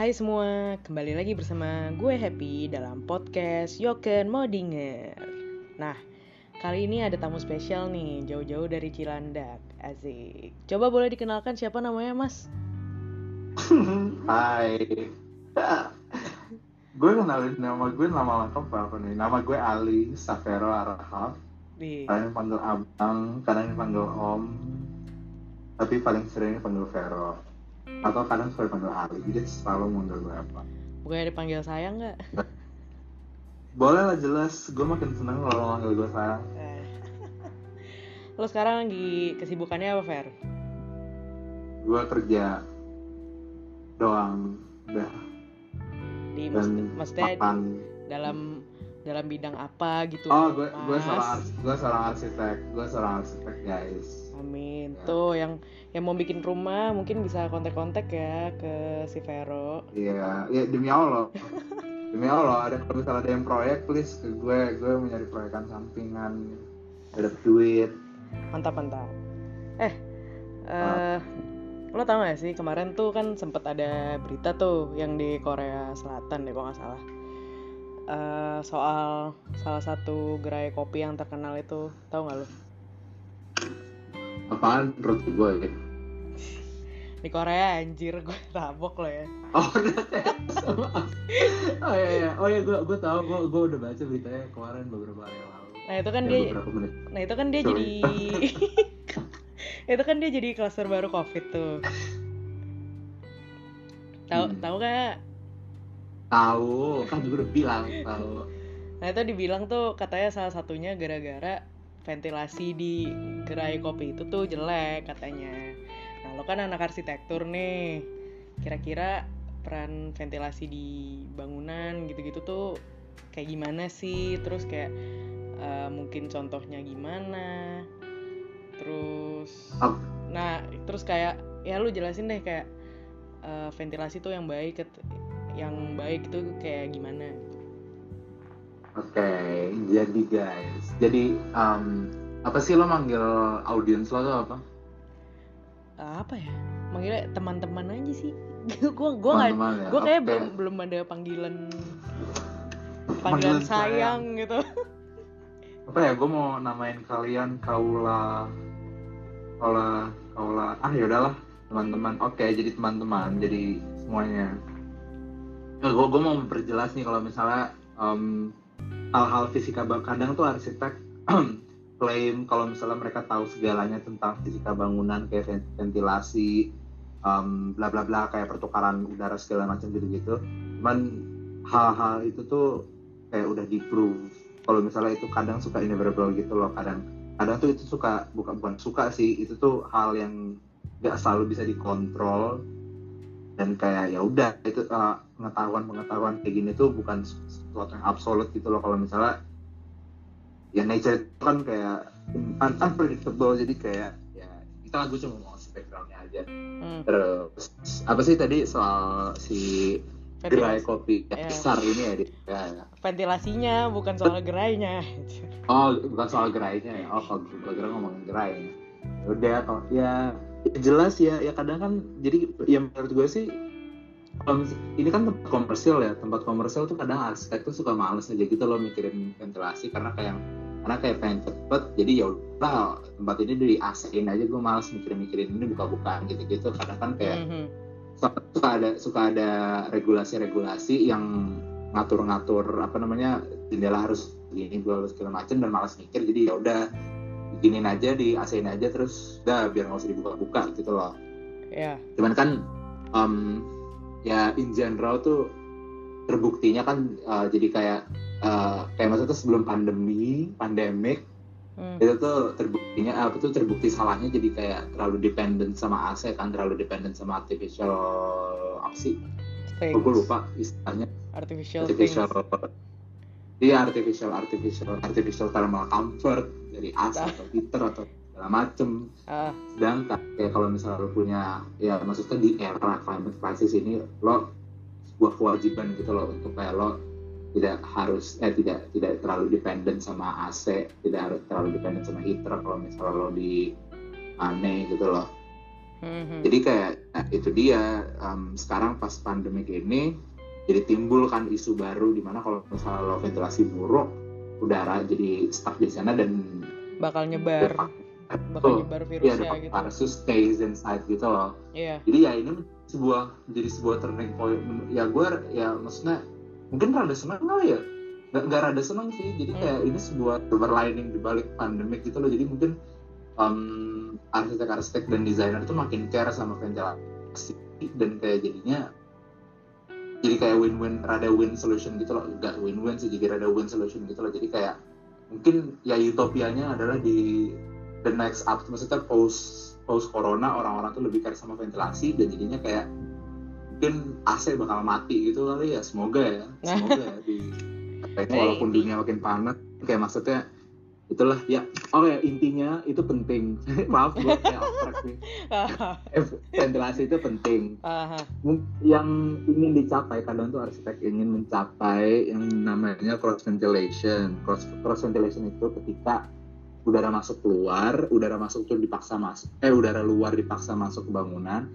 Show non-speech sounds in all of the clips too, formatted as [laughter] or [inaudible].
Hai semua, kembali lagi bersama gue Happy dalam podcast Yoken Mau Dinger Nah, kali ini ada tamu spesial nih, jauh-jauh dari Cilandak Asik Coba boleh dikenalkan siapa namanya mas? [laughs] Hai. gue kenalin nama gue nama lengkap apa nih? Nama gue Ali Safero Arahaf. Di Kadang panggil abang, kadang dipanggil om. Tapi paling sering panggil Vero. Atau kadang suka dipanggil Ali. Jadi selalu manggil gue apa. Bukannya dipanggil sayang nggak? Boleh lah jelas. Gue makin seneng kalau manggil gue sayang. Eh. [laughs] Lo sekarang lagi kesibukannya apa Fer? Gue kerja doang. Udah. Di Dan maksud- maksudnya makan. dalam dalam bidang apa gitu? Oh, gue gue seorang gue seorang arsitek. Gue seorang arsitek guys. Amin. Ya. Tuh yang yang mau bikin rumah mungkin bisa kontak-kontak ya ke si Vero. Iya, ya demi Allah. demi Allah, ada kalau misalnya ada yang proyek, please ke gue, gue mau nyari proyekan sampingan, ada duit. Mantap mantap. Eh, eh lo tau gak sih kemarin tuh kan sempet ada berita tuh yang di Korea Selatan deh kalau nggak salah. Eh, soal salah satu gerai kopi yang terkenal itu, tahu nggak lo? Apaan menurut gue ya? Di Korea anjir gue tabok lo ya. Oh. [laughs] Oh iya iya, oh iya gue gue tahu gue gue udah baca beritanya kemarin beberapa hari yang lalu. Nah itu kan Ya, dia, nah itu kan dia Sorry. jadi, [laughs] itu kan dia jadi klaster baru covid tuh. Tahu Hmm. tahu gak? Tahu, kan gue udah bilang tahu. Nah itu dibilang tuh katanya salah satunya gara-gara ventilasi di gerai kopi itu tuh jelek katanya. Nah lo kan anak arsitektur nih, kira-kira peran ventilasi di bangunan gitu-gitu tuh kayak gimana sih? Terus kayak eh, mungkin contohnya gimana? Terus, nah terus kayak ya lu jelasin deh kayak eh, ventilasi tuh yang baik, yang baik itu kayak gimana? Oke, jadi guys, jadi um, apa sih lo manggil audiens lo tuh apa? Eh, apa ya manggilnya teman-teman aja sih [laughs] gua gua nggak Teman-teman ya? gua kayak Oke. belum belum ada panggilan panggilan Panggilan sayang gitu apa ya gue mau namain kalian kaula kaula kaula ah ya udahlah teman-teman oke jadi teman-teman jadi semuanya nah, gue gue mau memperjelas nih kalau misalnya em, hal-hal fisika kadang tuh arsitek [clears throat] klaim kalau misalnya mereka tahu segalanya tentang fisika bangunan kayak ven- ventilasi em, bla bla bla kayak pertukaran udara segala macam gitu gitu cuman hal-hal itu tuh kayak udah di prove kalau misalnya itu kadang suka inevitable gitu loh kadang. Kadang tuh itu suka bukan bukan suka sih itu tuh hal yang nggak selalu bisa dikontrol dan kayak ya udah itu pengetahuan pengetahuan kayak gini tuh bukan sesuatu yang absolut gitu loh kalau misalnya ya nature itu kan kayak un- unpredictable jadi kayak ya kita lah gue cuma mau ngasih backgroundnya aja hmm, terus apa sih tadi soal si gerai kopi yang Iya. besar ini ya, ya, ya. ventilasinya bukan soal gerainya Oh, bukan soal gerainya ya. Oh, kalau gue kira ngomongin gerai. Udah, kalau ya ya jelas ya. Ya kadang kan, jadi ya menurut gue sih, ini kan tempat komersil ya. Tempat komersil tuh kadang arsitek tuh suka males aja gitu loh mikirin ventilasi karena kayak karena kayak pengen cepet. Jadi ya udah tempat ini di AC-in aja gue males mikirin-mikirin ini buka-bukaan gitu-gitu. Kadang kan kayak Mhm. suka suka ada suka ada regulasi-regulasi yang ngatur-ngatur apa namanya jendela harus gini gue harus segala macem dan malas mikir jadi ya udah bikinin aja di AC aja terus udah biar nggak usah dibuka-buka gitu loh. Ya. Cuman kan em, ya in general tuh terbuktinya kan eh, jadi kayak eh, kayak maksudnya sebelum pandemi pandemik hmm, itu tuh terbuktinya apa tuh terbukti salahnya jadi kayak terlalu dependent sama AC kan terlalu dependent sama artificial apa sih? Things. gue lupa istilahnya. Artificial, artificial things iya artificial artificial artificial thermal comfort dari AC atau heater atau segala macem. Ah. Sedangkan kayak kalau misalnya lo punya ya maksudnya di era climate crisis ini lo sebuah kewajiban gitu loh untuk kayak lo tidak harus eh tidak tidak terlalu dependent sama AC tidak harus terlalu dependent sama heater kalau misalnya lo di aneh gitu loh. Mhm. jadi kayak nah, itu dia. Um, sekarang pas pandemik ini jadi timbul kan isu baru di mana kalau misalnya lo ventilasi buruk udara jadi stuck di sana dan bakal nyebar. Bakal Betul. nyebar ya virusnya ada gitu. versus stays inside gitu loh. Iya. Jadi ya ini sebuah jadi sebuah turning point. Ya gue ya maksudnya mungkin rada seneng kali ya. Nggak nggak rada seneng sih. Jadi Hmm. kayak ini sebuah silver lining di balik pandemik gitu loh. Jadi mungkin um, arsitek-arsitek dan desainer tuh makin care sama ventilasi dan kayak jadinya jadi kayak win-win rada win solution gitu loh. Enggak win-win sih jadi rada win solution gitu loh. Jadi kayak mungkin ya utopianya adalah di the next up maksudnya post post corona orang-orang tuh lebih care sama ventilasi dan jadinya kayak mungkin AC bakal mati gitu kali ya. Semoga ya [laughs] semoga ya di walaupun dunia makin panas. Kayak maksudnya itulah ya. Oh ya intinya itu penting. [laughs] Maaf gue kayak abstrak nih [laughs] Eh, ventilasi itu penting. Aha. Mung- yang ingin dicapai kadang tuh arsitek ingin mencapai yang namanya cross ventilation. Cross cross ventilation itu ketika udara masuk keluar udara masuk tuh dipaksa masuk eh udara luar dipaksa masuk ke bangunan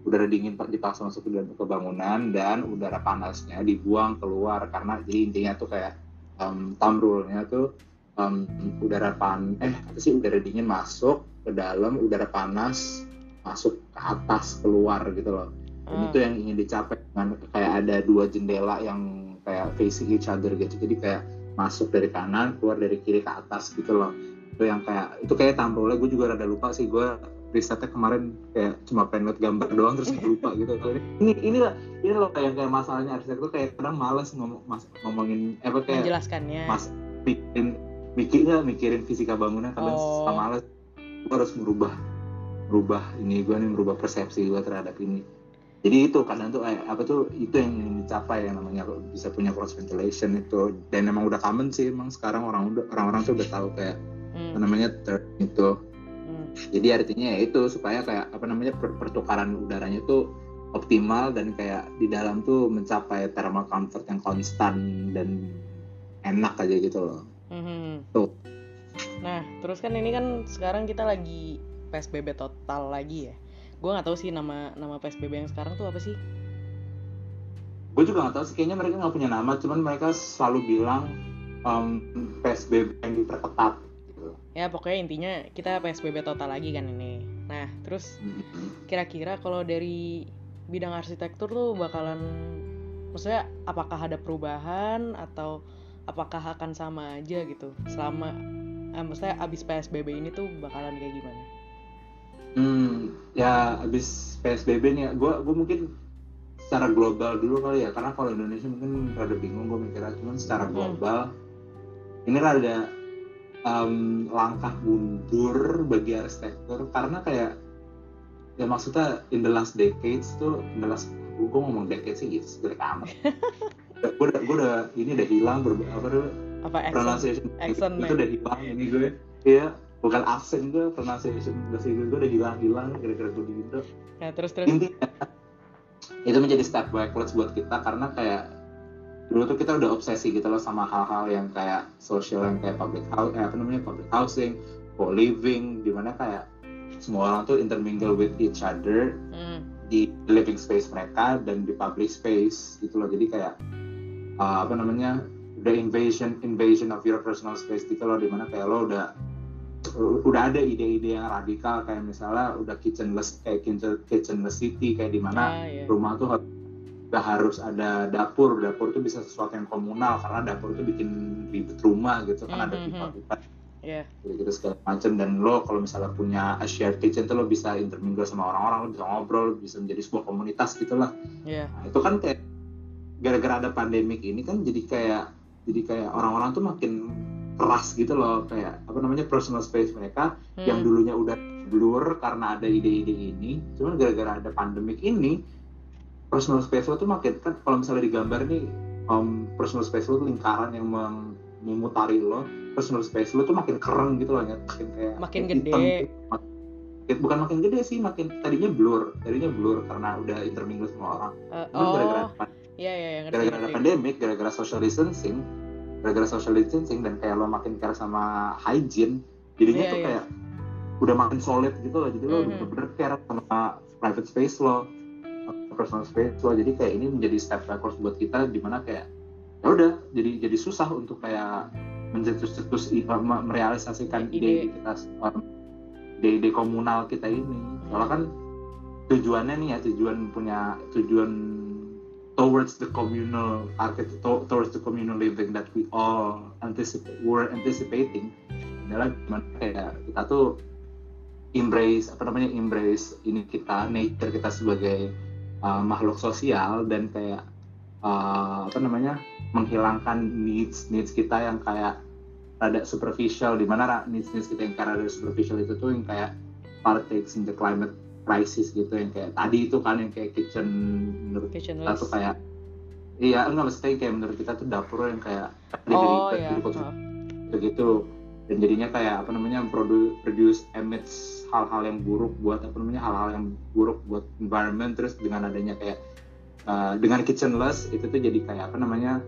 udara dingin dipaksa masuk ke bangunan dan udara panasnya dibuang keluar. Karena jadi intinya tuh kayak um, thumb rule-nya tuh um, udara pan eh apa sih udara dingin masuk ke dalam udara panas masuk ke atas keluar gitu loh. Dan Ah. itu yang ingin dicapai dengan kayak ada dua jendela yang kayak facing each other gitu. Jadi kayak masuk dari kanan keluar dari kiri ke atas gitu loh. Itu yang kayak itu kayak tampilnya gue juga rada lupa sih. Gue risetnya kemarin kayak cuma pengen liat gambar doang terus gue lupa gitu. Ini ini lah ini loh kayak kayak masalahnya. Arsitek tuh kayak kadang males ngomong mas, ngomongin apa kayak menjelaskannya. mas mikirin mikirnya mikirin fisika bangunan? Kadang Oh. suka males gue harus merubah merubah ini gue nih merubah persepsi gue terhadap ini. Jadi itu kadang tuh eh, apa tuh itu yang ingin dicapai yang namanya bisa punya cross ventilation itu. Dan emang udah common sih emang sekarang orang udah orang-orang tuh udah tahu kayak Hmm, apa namanya term itu. Hmm. jadi artinya ya itu supaya kayak apa namanya per- pertukaran udaranya tuh optimal dan kayak di dalam tuh mencapai thermal comfort yang konstan dan enak aja gitu loh Mhm. Tuh. Nah, terus kan ini kan sekarang kita lagi PSBB total lagi ya. Gue nggak tahu sih nama nama PSBB yang sekarang tuh apa sih? gue juga nggak tahu sih kayaknya mereka nggak punya nama cuman mereka selalu bilang um, PSBB yang diperketat gitu. Ya pokoknya intinya kita PSBB total lagi kan ini. Nah, terus Mhm. kira-kira kalau dari bidang arsitektur tuh bakalan maksudnya apakah ada perubahan atau apakah akan sama aja gitu selama eh, maksudnya abis PSBB ini tuh bakalan kayak gimana? Hmm, ya abis PSBB nih, gue gue mungkin secara global dulu kali ya, karena kalau Indonesia mungkin rada bingung gue mikirnya, cuman secara Hmm. global ini rada um, langkah mundur bagi arsitektur karena kayak ya maksudnya in the last decades tuh in the last gue ngomong decades sih gitu jelek amat [laughs] gue udah gue udah ini udah hilang ber, apa tuh Apa pronunciation. Accent, itu udah hilang ini gue. Iya bukan aksen gue pronunciation bahasa Inggris gue udah hilang hilang gara-gara gue di Indo Nah, terus terus. intinya itu menjadi step backwards buat kita karena kayak dulu tuh kita udah obsesi gitu loh sama hal-hal yang kayak social yang kayak public house eh, apa namanya public housing co-living di mana kayak semua orang tuh intermingle with each other Hmm, di living space mereka dan di public space gitu loh. Jadi kayak uh, apa namanya the invasion invasion of your personal space gitu loh di mana kayak lo udah udah ada ide-ide yang radikal kayak misalnya udah kitchenless kayak kitchen, kitchenless city kayak di mana ah, ya. rumah tuh gak harus ada dapur dapur tuh bisa sesuatu yang komunal karena dapur tuh bikin ribet rumah gitu kan ada Mhm. pipa-pipa Iya. gitu segala macam dan lo kalau misalnya punya a shared kitchen tuh lo bisa intermingle sama orang-orang lo bisa ngobrol lo bisa menjadi sebuah komunitas gitulah Iya. nah, itu kan kayak gara-gara ada pandemik ini kan jadi kayak jadi kayak orang-orang tuh makin keras gitu loh. Kayak apa namanya personal space mereka Hmm, yang dulunya udah blur karena ada ide-ide ini. Cuman gara-gara ada pandemik ini personal space lo tuh makin kan kalau misalnya digambar nih um, personal space lo tuh lingkaran yang meng- memutari lo personal space lo tuh makin keren gitu loh makin kayak Makin gede. gitu. Makin- bukan makin gede sih makin tadinya blur tadinya blur karena udah intermingle sama orang. Eh, Cuman gara-gara oh, iya iya iya, gara-gara pandemik gara-gara social distancing gara-gara social distancing dan kayak lo makin care sama hygiene jadinya Iya, tuh iya. kayak udah makin solid gitu loh jadi lo Mhm. bener-bener care sama private space lo personal space lo jadi kayak ini menjadi step backwards buat kita di mana kayak ya udah jadi jadi susah untuk kayak mencetus-cetus merealisasikan Ide. ide kita ide-ide komunal kita ini soalnya kan tujuannya nih ya tujuan punya tujuan towards the communal towards the communal living that we all anticipate were anticipating. Adalah gimana kayak kita tuh embrace apa namanya embrace ini kita nature kita sebagai uh, makhluk sosial dan kayak uh, apa namanya menghilangkan needs needs kita yang kayak rada superficial. Di mana needs needs kita yang kayak rada superficial itu tuh yang kayak partakes in the climate crisis gitu yang kayak tadi itu kan yang kayak kitchen menurut kita kitchenless tuh kayak iya enggak maksudnya kayak menurut kita tuh dapur yang kayak oh dibeli- ya dikonsumsi begitu. Dan jadinya kayak apa namanya produ produce emits hal-hal yang buruk buat apa namanya hal-hal yang buruk buat environment terus dengan adanya kayak uh, dengan kitchenless itu tuh jadi kayak apa namanya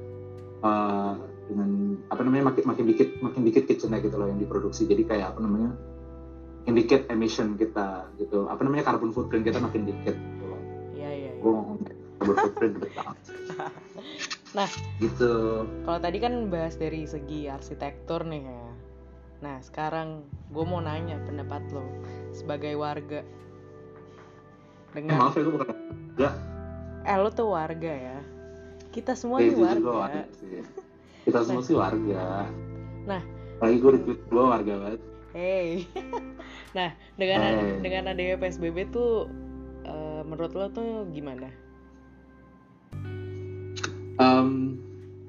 uh, dengan apa namanya makin makin dikit makin dikit kitchennya gitu loh yang diproduksi. Jadi kayak apa namanya dikit emission kita gitu apa namanya carbon footprint kita makin dikit gitu loh iya iya iya. ngomong carbon footprint betul [laughs] Nah. gitu Kalau tadi kan bahas dari segi arsitektur nih ya. Nah sekarang gue mau nanya pendapat lo sebagai warga eh, dengan maaf ya gue bukan eh lo tuh warga ya. Kita semua Eh, nih warga. warga sih. Kita semua sih warga. Nah. Lagi gue ribut gue warga banget. Hey. [laughs] nah dengan Hey. dengan adanya PSBB tuh eh, menurut lo tuh gimana? Em,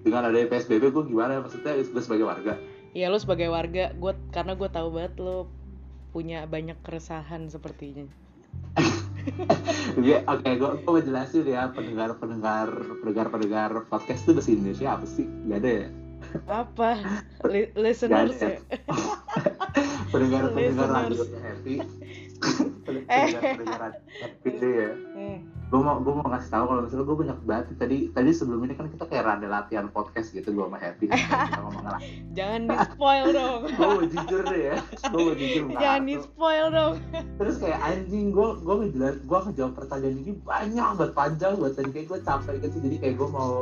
dengan adanya PSBB gue gimana maksudnya gue sebagai warga. Ya lo sebagai warga, gue karena gue tahu banget lo punya banyak keresahan sepertinya. Iya, oke, gue gue mau jelasin ya pendengar pendengar pendengar pendengar podcast itu bahasa Indonesia apa sih? Gak ada ya? Apa? Li- listeners Gak ada. ya? [laughs] Pendengar pendengar Listeners. radio happy. [laughs] Pendengar happy deh ya. Hmm. gue mau gue mau ngasih tahu kalau misalnya gue banyak banget tadi tadi sebelum ini kan kita kayak rada latihan podcast gitu gue sama Happy kita ngomong lah [laughs] Jangan di spoil dong. [laughs] gue mau jujur deh ya gue mau jujur Jangan di spoil dong. terus kayak anjing gue gue ngejelas gue ngejawab pertanyaan ini banyak banget panjang banget dan kayak gue capek gitu jadi kayak gue mau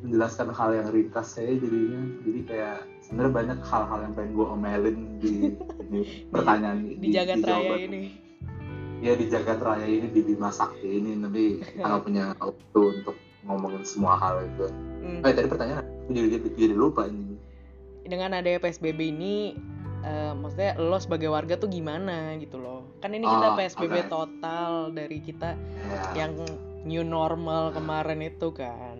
menjelaskan hal yang ringkas saya jadinya jadi kayak sebenarnya banyak hal-hal yang pengen gue omelin di, [laughs] di pertanyaan Di jagat raya jawaban. ini. ya di jagat raya ini di Bima Sakti ini tapi [laughs] kita nggak punya waktu untuk ngomongin semua hal itu. Hmm. Eh tadi pertanyaan aku jadi, jadi, jadi lupa ini. Dengan adanya PSBB ini eh, maksudnya lo sebagai warga tuh gimana gitu loh. Kan ini kita Oh, PSBB oke. total dari kita Ya, yang new normal kemarin itu kan.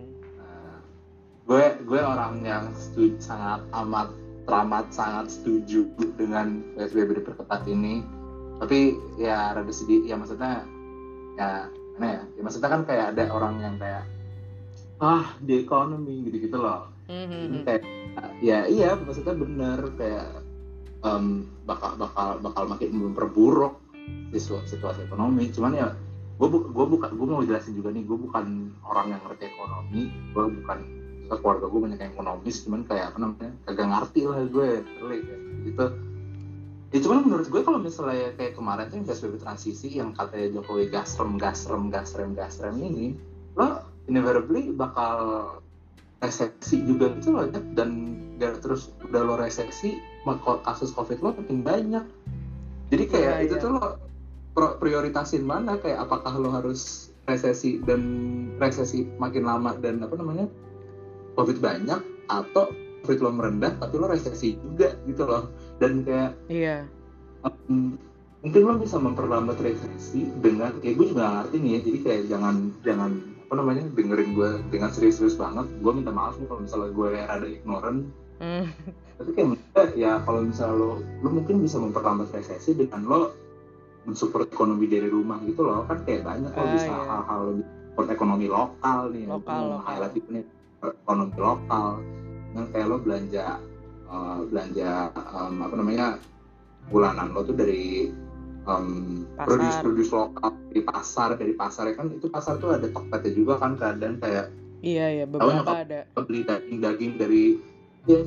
Gue gue orang yang setuju sangat amat teramat sangat setuju dengan PSBB diperketat ini. Tapi ya rada sedih ya maksudnya ya mana ya? ya maksudnya kan kayak ada orang yang kayak ah di ekonomi gitu-gitu loh. Hmm, hmm, Ini hmm. kayak ya iya maksudnya bener kayak em, bakal bakal bakal makin memperburuk situasi, situasi ekonomi cuman ya gue bu, gue bukan gue mau jelasin juga nih gue bukan orang yang ngerti ekonomi gue bukan keluarga gue banyak yang ekonomis cuman kayak apa namanya kagak ngerti lah gue terlik kayak gitu ya cuman menurut gue kalau misalnya kayak kemarin tuh yang PSBB transisi yang katanya Jokowi gasrem gasrem gasrem gasrem ini lo inevitably bakal resesi juga gitu loh Jack. dan gak terus udah lo resesi kasus covid lo makin banyak jadi kayak Iya, itu iya. tuh lo prioritasin mana kayak apakah lo harus resesi dan resesi makin lama dan apa namanya covid banyak atau covid lo merendah tapi lo resesi juga gitu loh dan kayak Iya. um, mungkin lo bisa memperlambat resesi dengan kayak gue juga ngerti nih ya jadi kayak jangan jangan apa namanya dengerin gue dengan serius-serius banget gue minta maaf nih kalau misalnya gue rada ignorant Hmm. tapi kayak maksudnya, ya kalau misalnya lo lo mungkin bisa memperlambat resesi dengan lo mensupport ekonomi dari rumah gitu loh kan kayak banyak lo Ah, bisa iya. hal-hal lebih support ekonomi lokal nih Lokal, mau lokal. highlight itu nih ekonomi lokal yang kayak lo belanja eh, belanja em, apa namanya bulanan lo tuh dari em, Pasar. produce-produce lokal dari pasar dari pasar ya kan itu pasar tuh ada tokpetnya juga kan kadang kayak Iya ya beberapa ada. beli daging daging dari ya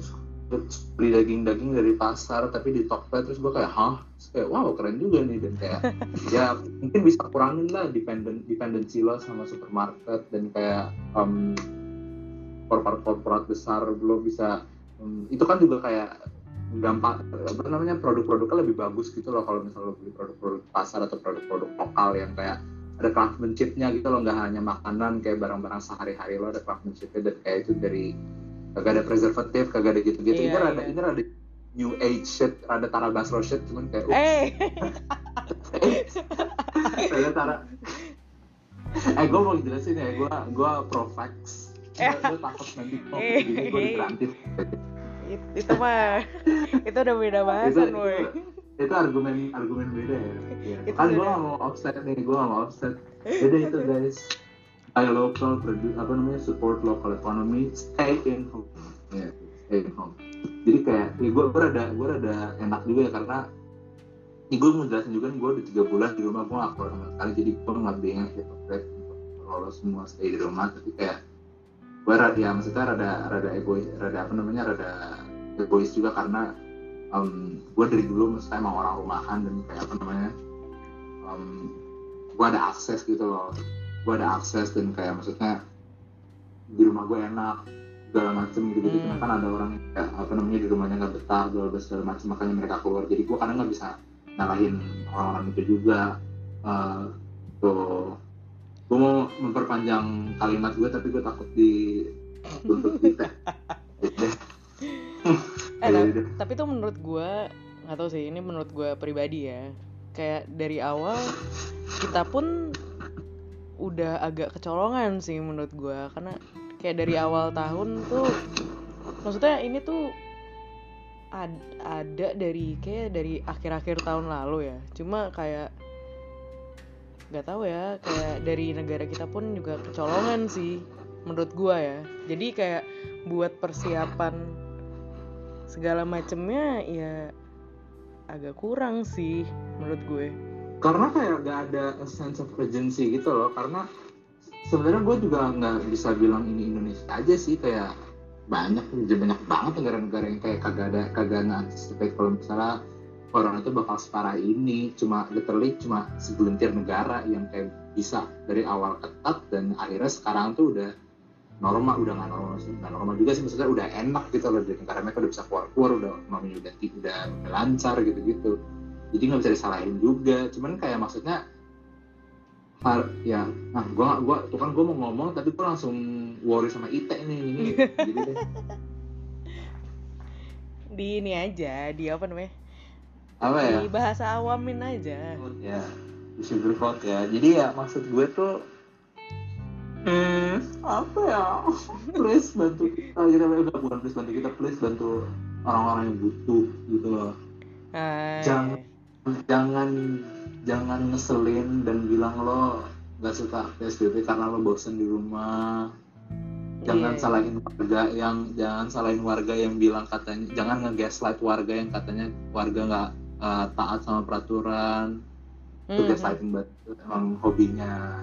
beli daging-daging dari pasar tapi di Tokped terus gue kayak hah Terus kayak wow keren juga nih dan kayak [laughs] ya mungkin bisa kurangin lah dependen dependency lo sama supermarket dan kayak um, korporat-korporat besar belum bisa um, itu kan juga kayak gampang apa namanya produk-produknya lebih bagus gitu loh kalau misalnya lo beli produk-produk pasar atau produk-produk lokal yang kayak ada craftsmanshipnya gitu loh nggak hanya makanan kayak barang-barang sehari-hari lo ada craftsmanshipnya dan kayak itu dari kagak ada preservatif kagak ada gitu-gitu. Iya, ini rada iya. ini rada new age shit rada tara basro shit cuman kayak eh. [laughs] Rada tara. Eh gue mau jelasin ya gue gue pro vax gue takut nanti Eh. jadi gue kreatif it- itu mah [laughs] itu udah beda bahasan woi itu, argumen argumen beda ya, ya. Kan gue gak mau offset nih gue gak mau offset. Beda itu guys. Buy local produce apa namanya support local economy stay in home. Ya stay in home. Jadi kayak ya gue gue rada gue rada enak juga ya karena ini gue mau jelasin juga nih gue udah tiga bulan di rumah gue gak keluar sama sekali jadi gue nggak bingung gitu kalau semua stay di rumah tapi kayak rada ya maksudnya rada rada egois rada apa namanya rada egois juga karena um, gue dari dulu maksudnya emang orang rumahan dan kayak apa namanya um, gue ada akses gitu loh. Gue ada akses dan kayak maksudnya di rumah gue enak segala macem gitu gitu Hmm. kan ada orang yang kayak apa namanya di rumahnya nggak betah bla segala macem makanya mereka keluar. Jadi gue kadang nggak bisa nyalahin orang-orang itu juga. Eh, tuh gue mau memperpanjang kalimat gue tapi gue takut di kita eh tapi, tapi tuh menurut gue nggak tahu sih ini menurut gue pribadi ya. Kayak dari awal kita pun udah agak kecolongan sih menurut gue karena kayak dari awal tahun tuh maksudnya ini tuh ad- ada dari kayak dari akhir-akhir tahun lalu ya. Cuma kayak nggak tahu ya kayak dari negara kita pun juga kecolongan sih menurut gua ya. Jadi kayak buat persiapan segala macemnya ya agak kurang sih menurut gue. Karena kayak gak ada a sense of urgency gitu loh karena sebenarnya gue juga nggak bisa bilang ini Indonesia aja sih kayak banyak banyak banget negara-negara yang kayak kagak ada kagak anticipate kalau misalnya corona itu bakal separah ini. Cuma literally cuma segelintir negara yang kayak bisa dari awal ketat dan akhirnya sekarang tuh udah normal. Udah nggak normal sih nggak normal juga sih. Maksudnya udah enak gitu loh di negara mereka udah bisa keluar keluar udah ekonominya udah udah, udah lancar gitu gitu jadi nggak bisa disalahin juga. Cuman kayak maksudnya har, ya nah gua gua tuh kan gua mau ngomong tapi gua langsung worry sama Ite nih ini. [laughs] Jadi deh. Di ini aja di apa namanya apa ya? di bahasa awamin aja. Ya di sugarcoat ya. Jadi ya maksud gue tuh hmm. apa ya? Please bantu kita. Kita enggak bukan please bantu kita please bantu orang-orang yang butuh gitu loh. Ah, Jangan. jangan jangan ngeselin dan bilang lo nggak suka PSBB karena lo bosen di rumah. Jangan Iya. salahin warga yang jangan salahin warga yang bilang katanya jangan nge-gaslight warga yang katanya warga nggak uh, taat sama peraturan Mhm. gaslighting banget itu emang hobinya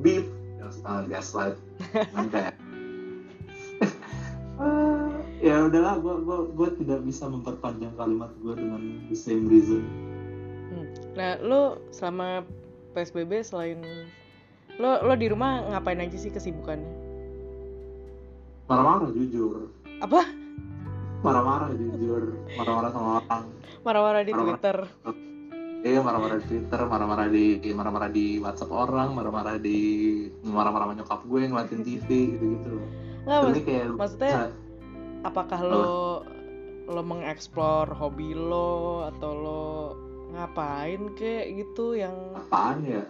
beep yang suka nge-gaslight kan kayak "Ah, [laughs] ya udahlah gue gua, gua tidak bisa memperpanjang kalimat gue dengan the same reason Hmm. Nah, lo selama PSBB selain lo lo di rumah ngapain aja sih kesibukannya? marah-marah jujur Apa? Marah-marah jujur marah-marah sama orang Marah-marah di Marah-marah. Twitter. Iya marah-marah di Twitter, marah-marah di marah-marah di WhatsApp orang, marah-marah di marah-marah nyokap gue ngeliatin [laughs] TV gitu-gitu. Nggak, Tapi mas- kayak maksudnya apakah lo lo mengeksplor hobi lo atau lo ngapain kek gitu yang apaan ya?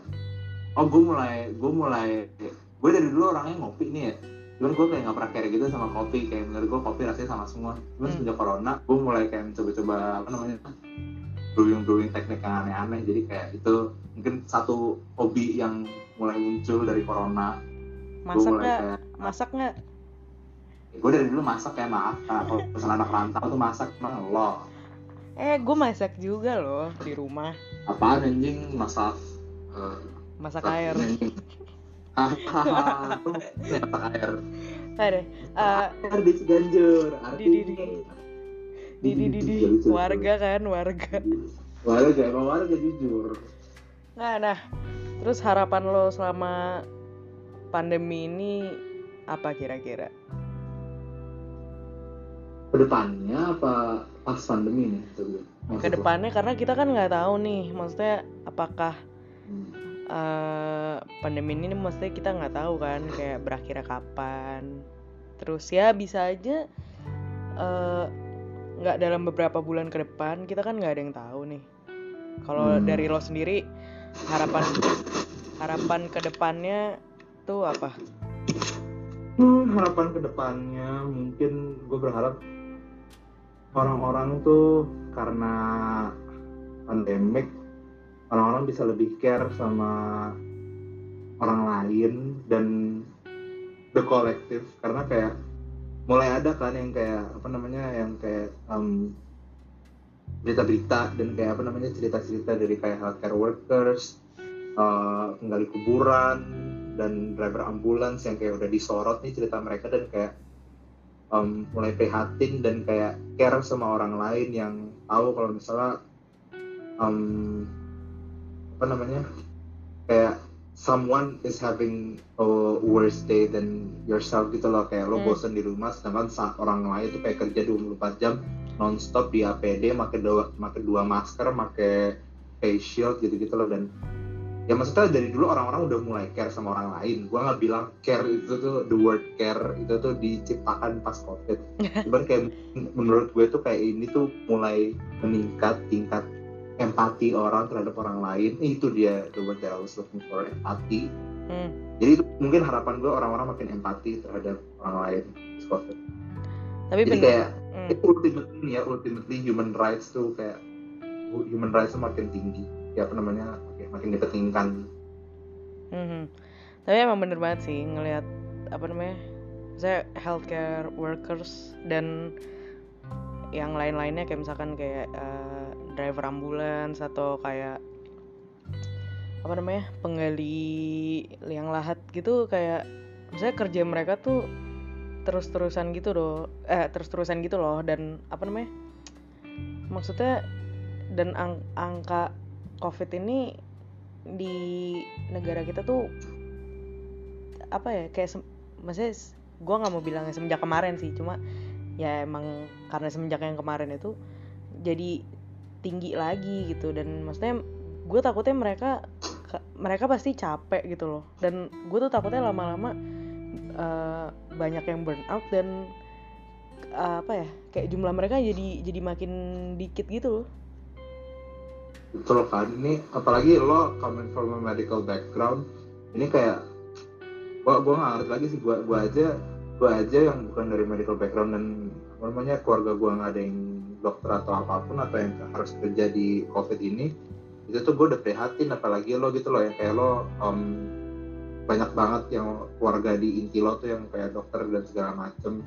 Oh gue mulai gue mulai gue dari dulu orangnya ngopi nih ya. Cuman gue kayak gak pernah care gitu sama kopi Kayak menurut gue kopi rasanya sama semua Cuman Hmm. semenjak corona Gue mulai kayak mencoba-coba Apa namanya Brewing-brewing teknik yang aneh-aneh Jadi kayak itu Mungkin satu hobi yang mulai muncul dari corona masak nggak? kayak Masak nggak? gue dari dulu masak kayak maaf kalau misalnya anak rantau tuh masak emang lo Eh, gue masak juga loh di rumah. apaan anjing masak eh, Masak air. anjing [laughs] masak air Ada. eh air di Ciganjur di, di, di. di di di, di. warga kan warga warga warga jujur nah nah terus harapan lo selama pandemi ini apa kira-kira ke depannya apa pas pandemi nih ke depannya karena kita kan nggak tahu nih maksudnya apakah hmm. Uh, pandemi ini maksudnya kita nggak tahu kan kayak berakhirnya kapan. Terus ya bisa aja uh, nggak dalam beberapa bulan ke depan kita kan nggak ada yang tahu nih. Kalau hmm. dari lo sendiri harapan harapan ke depannya tuh apa? Hmm, harapan ke depannya mungkin gue berharap orang-orang tuh karena pandemik orang-orang bisa lebih care sama orang lain dan the collective. Karena kayak mulai ada kan yang kayak apa namanya yang kayak um, berita-berita dan kayak apa namanya cerita-cerita dari kayak healthcare workers, uh, penggali kuburan dan driver ambulans yang kayak udah disorot nih cerita mereka dan kayak um, mulai prihatin dan kayak care sama orang lain yang tahu kalau misalnya um, apa namanya kayak someone is having a worse day than yourself gitu loh. Kayak lo hmm. bosen di rumah sedangkan saat orang lain tuh kayak kerja 24 jam nonstop di APD pakai dua pakai dua masker pakai face shield gitu gitu loh. Dan ya maksudnya dari dulu orang-orang udah mulai care sama orang lain. Gua nggak bilang care itu tuh the word care itu tuh diciptakan pas covid. [laughs] Cuman kayak menurut gue tuh kayak ini tuh mulai meningkat tingkat empati orang terhadap orang lain itu dia the word that I was looking for empati hmm. jadi itu mungkin harapan gue orang-orang makin empati terhadap orang lain COVID tapi jadi bener. kayak hmm. itu ultimately ya ultimately human rights tuh kayak human rights tuh makin tinggi ya apa namanya makin, makin dipentingkan hmm. tapi emang bener banget sih ngelihat apa namanya saya healthcare workers dan yang lain-lainnya kayak misalkan kayak uh, driver ambulans atau kayak apa namanya penggali liang lahat gitu kayak misalnya kerja mereka tuh terus-terusan gitu loh eh terus-terusan gitu loh dan apa namanya maksudnya dan ang angka covid ini di negara kita tuh apa ya kayak maksudnya gue nggak mau bilang semenjak kemarin sih cuma ya emang karena semenjak yang kemarin itu jadi tinggi lagi gitu. Dan maksudnya gue takutnya mereka mereka pasti capek gitu loh. Dan gue tuh takutnya lama-lama uh, banyak yang burn out dan uh, apa ya kayak jumlah mereka jadi jadi makin dikit gitu loh. Betul kan? Ini apalagi lo coming from a medical background ini kayak gua gua nggak ngerti lagi sih. Gua gua aja gua aja yang bukan dari medical background dan namanya keluarga gua nggak ada yang dokter atau apa pun atau yang harus kerja di covid ini itu tuh gue udah prihatin apalagi lo gitu loh yang kayak lo um, banyak banget yang keluarga di inti lo tuh yang kayak dokter dan segala macem.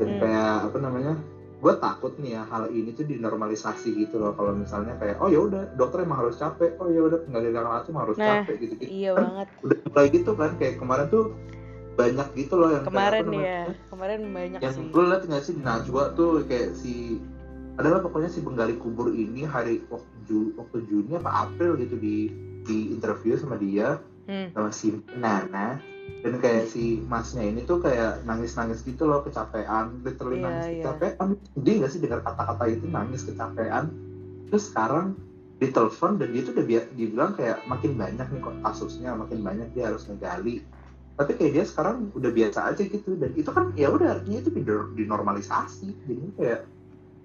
Dan hmm. kayak apa namanya gue takut nih ya hal ini tuh dinormalisasi gitu loh. Kalau misalnya kayak oh ya udah dokter emang harus capek. Oh ya udah penggali darah emang harus nah, capek gitu gitu iya kan, banget. udah mulai gitu kan kayak kemarin tuh banyak gitu loh yang kemarin kayak, ya kemarin banyak yang sih. yang gue liat nggak sih Najwa tuh kayak si adalah pokoknya si penggali kubur ini hari waktu, Ju, waktu Juni apa April gitu di di interview sama dia hmm. sama si Nana. Dan kayak si masnya ini tuh kayak nangis-nangis gitu loh kecapean literally yeah, nangis yeah. kecapean. Dia nggak sih dengar kata-kata itu nangis kecapean. Terus sekarang ditelepon dan dia tuh udah bilang kayak makin banyak nih kok kasusnya makin banyak dia harus ngegali tapi kayak dia sekarang udah biasa aja gitu. Dan itu kan ya udah artinya itu dinormalisasi. Jadi kayak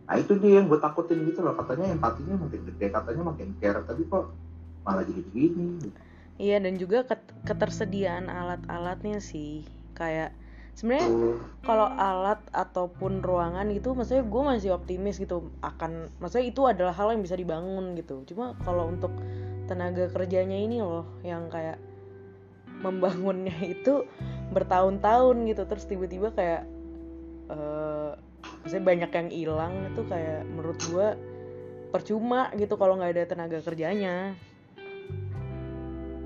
nah itu dia yang gue takutin gitu loh. Katanya empatinya makin gede katanya makin care tapi kok malah jadi begini iya dan juga ketersediaan alat-alatnya sih. Kayak sebenarnya uh. kalau alat ataupun ruangan gitu maksudnya gue masih optimis gitu akan maksudnya itu adalah hal yang bisa dibangun gitu. Cuma kalau untuk tenaga kerjanya ini loh yang kayak membangunnya itu bertahun-tahun gitu. Terus tiba-tiba kayak uh, maksudnya banyak yang hilang itu kayak menurut gue percuma gitu kalau nggak ada tenaga kerjanya.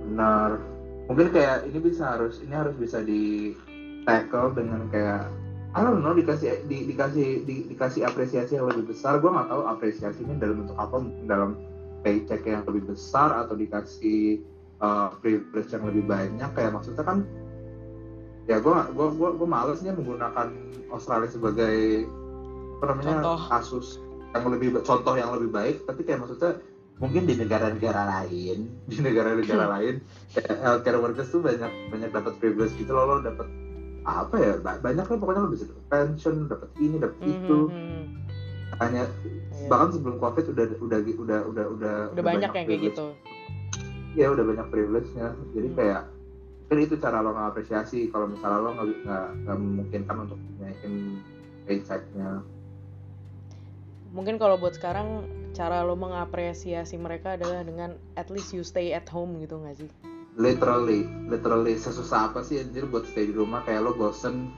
Benar. Mungkin kayak ini bisa harus ini harus bisa di tackle dengan kayak I don't know dikasih di, dikasih di, dikasih apresiasi yang lebih besar. Gue nggak tahu apresiasinya dalam bentuk apa dalam paycheck yang lebih besar atau dikasih uh, privilege yang lebih banyak kayak maksudnya kan ya gue gue gue gue malesnya menggunakan Australia sebagai apa namanya Contoh. kasus yang lebih contoh yang lebih baik tapi kayak maksudnya mungkin di negara-negara lain [laughs] di negara-negara [laughs] lain healthcare workers tuh banyak banyak dapat privilege gitu loh lo dapat apa ya ba- banyak lah pokoknya lo bisa dapat pension dapat ini dapat itu Mhm. hanya Iya. bahkan sebelum covid udah udah udah udah udah udah banyak yang kayak gitu ya udah banyak privilege-nya. Jadi Hmm. kayak kan itu cara lo ngapresiasi kalau misalnya lo nggak nggak nggak memungkinkan untuk naikin paycheck-nya. Mungkin kalau buat sekarang cara lo mengapresiasi mereka adalah dengan at least you stay at home gitu nggak sih? Literally literally sesusah apa sih anjir buat stay di rumah? Kayak lo bosen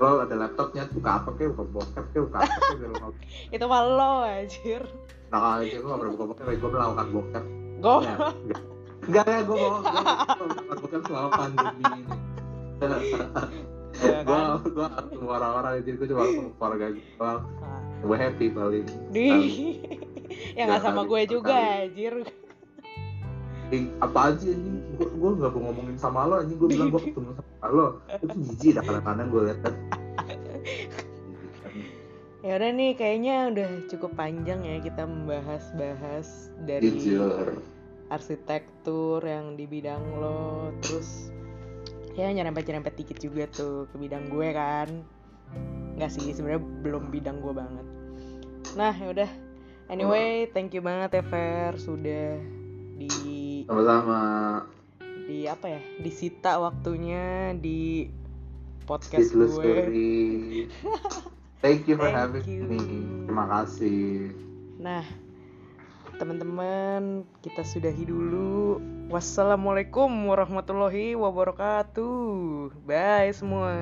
lo ada laptopnya buka apa kayak buka bokep kayak buka apa kayak nggak [laughs] itu mah lo anjir. Nah aja gue gak pernah buka bokep gue melakukan bokep. Go Ya, [laughs] enggak enggak ya gue mau bokep selama pandemi ini Ya gue gue ketemu orang-orang jadi gue cuma ketemu keluarga gue gue happy paling di. Ya nggak sama gue juga anjir. Eh, apa aja ini gue gue nggak mau ngomongin sama lo ini gue bilang gue ketemu sama lo. Itu jijik dah kadang-kadang gue lihat kan ya udah nih kayaknya udah cukup panjang ya kita membahas-bahas dari jujur arsitektur yang di bidang lo terus ya nyerempet-nyerempet dikit juga tuh ke bidang gue kan. Nggak sih sebenarnya belum bidang gue banget. Nah ya udah. Anyway thank you banget ya Fer sudah di sama-sama. di apa ya disita waktunya di podcast Speechless gue. story. [laughs] Thank you for Thank having you. me terima kasih. Nah, teman-teman, kita sudahi dulu. Wassalamualaikum warahmatullahi wabarakatuh. Bye semua.